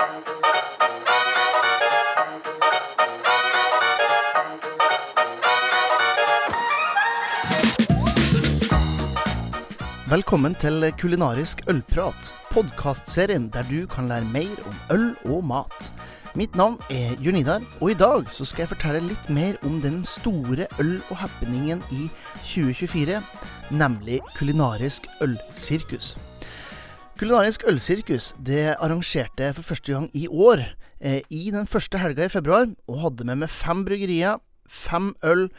Velkommen til Kulinarisk ølprat, podkastserien der du kan lære mer om øl og mat. Mitt navn er Jørn Idar, og i dag så skal jeg fortelle litt mer om den store øl- og happeningen i 2024, nemlig Kulinarisk ølsirkus. Kulinarisk ølsirkus det arrangerte jeg for første gang i år, eh, i den første helga i februar, og hadde med meg fem bryggerier, fem øl,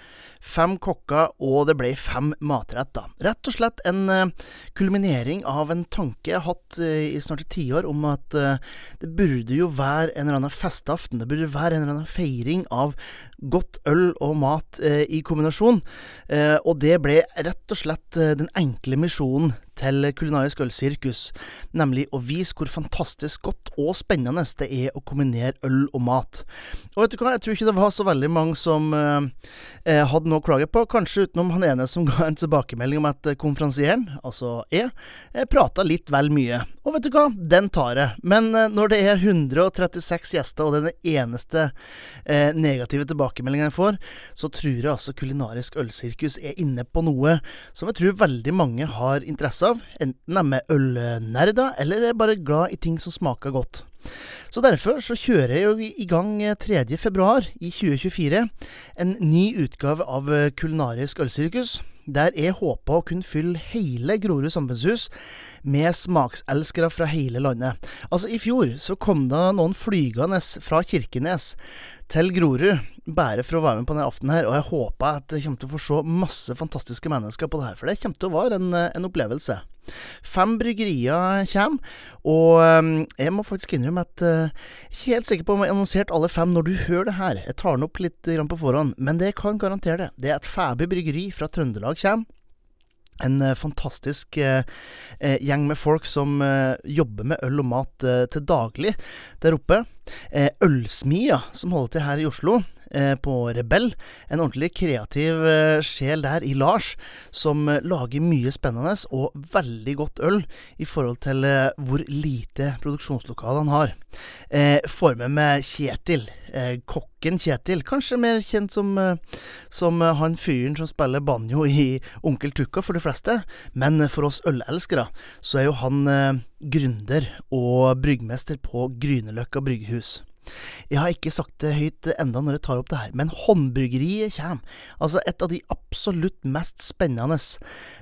fem kokker, og det ble fem matretter. Rett og slett en eh, kulminering av en tanke jeg har hatt eh, i snart et tiår om at eh, det burde jo være en eller annen festaften, det burde være en eller annen feiring av godt øl og mat eh, i kombinasjon. Eh, og det ble rett og slett eh, den enkle misjonen til Kulinarisk ølsirkus, nemlig å vise hvor fantastisk godt og spennende det er å kombinere øl og mat. Og vet du hva, jeg tror ikke det var så veldig mange som eh, eh hadde noe å klage på, kanskje utenom han ene som ga en tilbakemelding om at konferansieren, altså jeg, prata litt vel mye. Og vet du hva, den tar jeg. Men eh, når det er 136 gjester, og det er den eneste eh, negative tilbakemeldingen jeg får, så tror jeg altså Kulinarisk ølsirkus er inne på noe som jeg tror veldig mange har interesse av, enten de er ølnerder, eller er bare glad i ting som smaker godt. Så derfor så kjører jeg i gang 3. februar i 2024 en ny utgave av Kulinarisk ølsirkus, der jeg håper å kunne fylle hele Grorud samfunnshus med smakselskere fra hele landet. Altså, i fjor så kom det noen flygende fra Kirkenes til Grorud bare for å være med på denne aftenen her, og jeg håper at jeg kommer til å få se masse fantastiske mennesker på det her, for det kommer til å være en, en opplevelse. Fem bryggerier kommer, og um, jeg må faktisk innrømme at uh, jeg er ikke helt sikker på om jeg har annonsert alle fem når du hører det her. Jeg tar den opp litt på forhånd, men det kan garantere det. Det er et Fæby bryggeri fra Trøndelag kommer. En uh, fantastisk eh, gjeng med folk som jobber med øl og mat til daglig der oppe. Ølsmia, som holder til her i Oslo, Eh, på Rebell. En ordentlig kreativ eh, sjel der i Lars, som eh, lager mye spennende og veldig godt øl i forhold til hvor lite produksjonslokale han har. Får med meg Kjetil, kokken Kjetil, kanskje mer kjent som, som han fyren som spiller banjo i Onkel Tukka for de fleste, men for oss ølelskere så er jo han gründer og bryggmester på Grünerløkka bryggehus. Jeg har ikke sagt det høyt enda når jeg tar opp det her, men håndbryggeriet kommer. Altså et av de absolutt mest spennende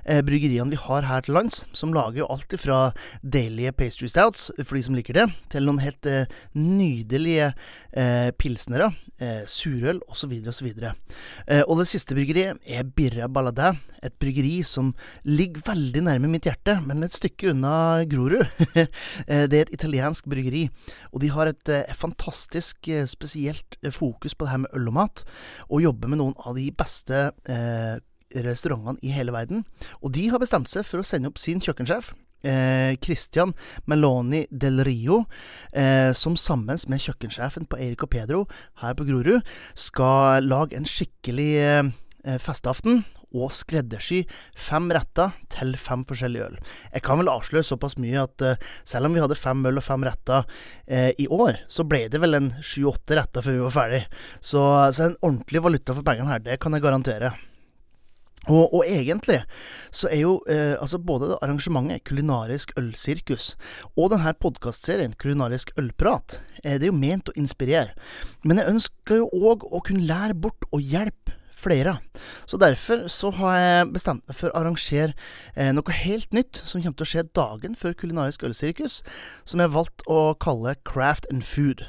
eh, bryggeriene vi har her til lands, som lager alt fra deilige pastry stouts, for de som liker det, til noen helt eh, nydelige eh, pilsnere, eh, surøl osv. osv. Eh, og det siste bryggeriet er Birra Balladæ, et bryggeri som ligger veldig nærme mitt hjerte, men et stykke unna Grorud. Eh, det er et italiensk bryggeri, og de har et eh, fantastisk fantastisk eh, spesielt eh, fokus på det her med øl og mat, og jobber med noen av de beste eh, restaurantene i hele verden. Og de har bestemt seg for å sende opp sin kjøkkensjef. Eh, Christian Meloni del Rio, eh, som sammen med kjøkkensjefen på Erik og Pedro her på Grorud, skal lage en skikkelig eh, festaften og skreddersy fem retter til fem forskjellige øl. Jeg kan vel avsløre såpass mye at uh, selv om vi hadde fem øl og fem retter uh, i år, så ble det vel en sju-åtte retter før vi var ferdig. Så, så en ordentlig valuta for pengene her, det kan jeg garantere. Og, og, egentlig så er jo eh, altså både det arrangementet Kulinarisk ølsirkus og denne podkastserien Kulinarisk ølprat eh, det er jo ment å inspirere. Men jeg ønsker jo òg å kunne lære bort og hjelpe flere. Så derfor så har jeg bestemt meg for å arrangere eh, noe helt nytt som kommer til å skje dagen før Kulinarisk ølsirkus, som jeg har valgt å kalle Craft and Food.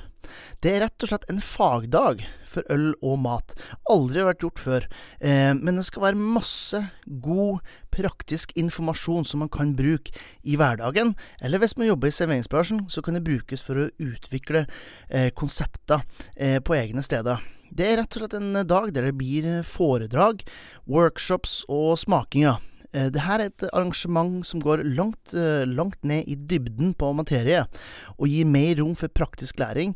Det er rett og slett en fagdag for øl og mat. Aldri vært gjort før. Eh, men det skal være masse god, praktisk informasjon som man kan bruke i hverdagen. Eller hvis man jobber i serveringsbransjen, så kan det brukes for å utvikle eh, konsepter eh, på egne steder. Det er rett og slett en dag der det blir foredrag, workshops og smakinger. Eh, Dette er et arrangement som går langt, eh, langt ned i dybden på materie, og gir mer rom for praktisk læring.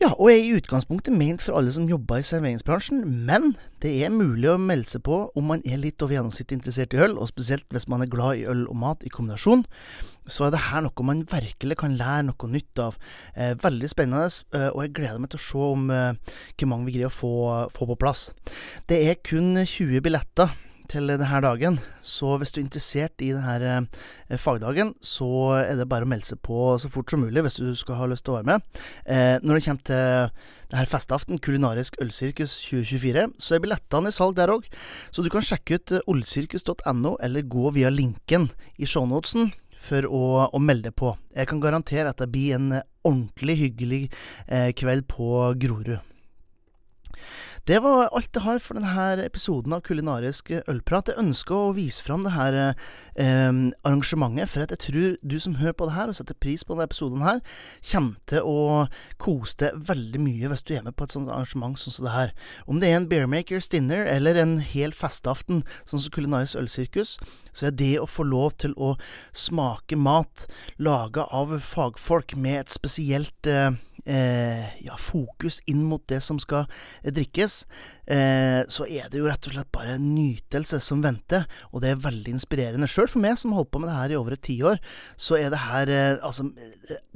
Ja, og er i utgangspunktet ment for alle som jobber i serveringsbransjen, men det er mulig å melde seg på om man er litt over gjennomsnittet interessert i øl, og spesielt hvis man er glad i øl og mat i kombinasjon. Så er det her noe man virkelig kan lære noe nytt av. Eh, veldig spennende, eh, og jeg gleder meg til å se om eh, hvor mange vi greier å få, få på plass. Det er kun 20 billetter til denne dagen. Så hvis du er interessert i denne eh, fagdagen, så er det bare å melde seg på så fort som mulig hvis du skal ha lyst til å være med. Eh, når det kommer til denne festaften, Kulinarisk ølsirkus 2024, så er billettene i salg der òg. Så du kan sjekke ut olsirkus.no, eller gå via linken i shownotesen for å, å, melde på. Jeg kan garantere at det blir en ordentlig hyggelig eh, kveld på Grorud. Det var alt jeg har for denne episoden av Kulinarisk ølprat. Jeg ønsker å vise fram det her eh, arrangementet, for jeg tror du som hører på det her og setter pris på denne episoden her, kommer til å kose deg veldig mye hvis du er med på et sånt arrangement som det her. Om det er en Bearmakers dinner eller en hel festaften, sånn som Kulinarisk ølsirkus, så er det å få lov til å smake mat laga av fagfolk med et spesielt eh, ja, fokus inn mot det som skal eh, drikkes, eh, så er det jo rett og slett bare nytelse som venter, og det er veldig inspirerende. Sjøl for meg som har holdt på med det her i over et tiår, så er det her eh, altså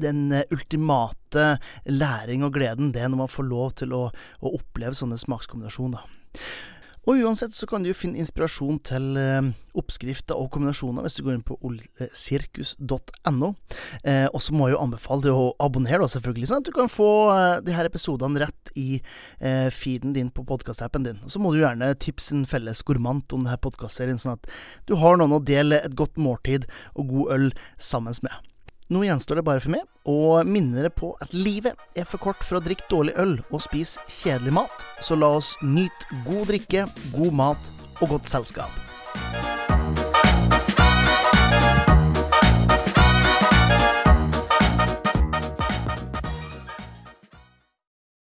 den ultimate læring og gleden, det er når man får lov til å, å oppleve sånne smakskombinasjoner. Og uansett så kan du jo finne inspirasjon til eh, oppskrifter og kombinasjoner hvis du går inn på olsirkus.no. Eh, og så må jeg jo anbefale deg å abonnere, da, selvfølgelig, sånn at du kan få eh, de her episodene rett i eh, feeden din på podkastappen din. Og så må du gjerne tipse en felles gourmant om denne podkastserien, sånn at du har noen å dele et godt måltid og god øl sammen med. Nå gjenstår det bare for meg å minne dere på at livet er for kort for å drikke dårlig øl og spise kjedelig mat, så la oss nyte god drikke, god mat og godt selskap.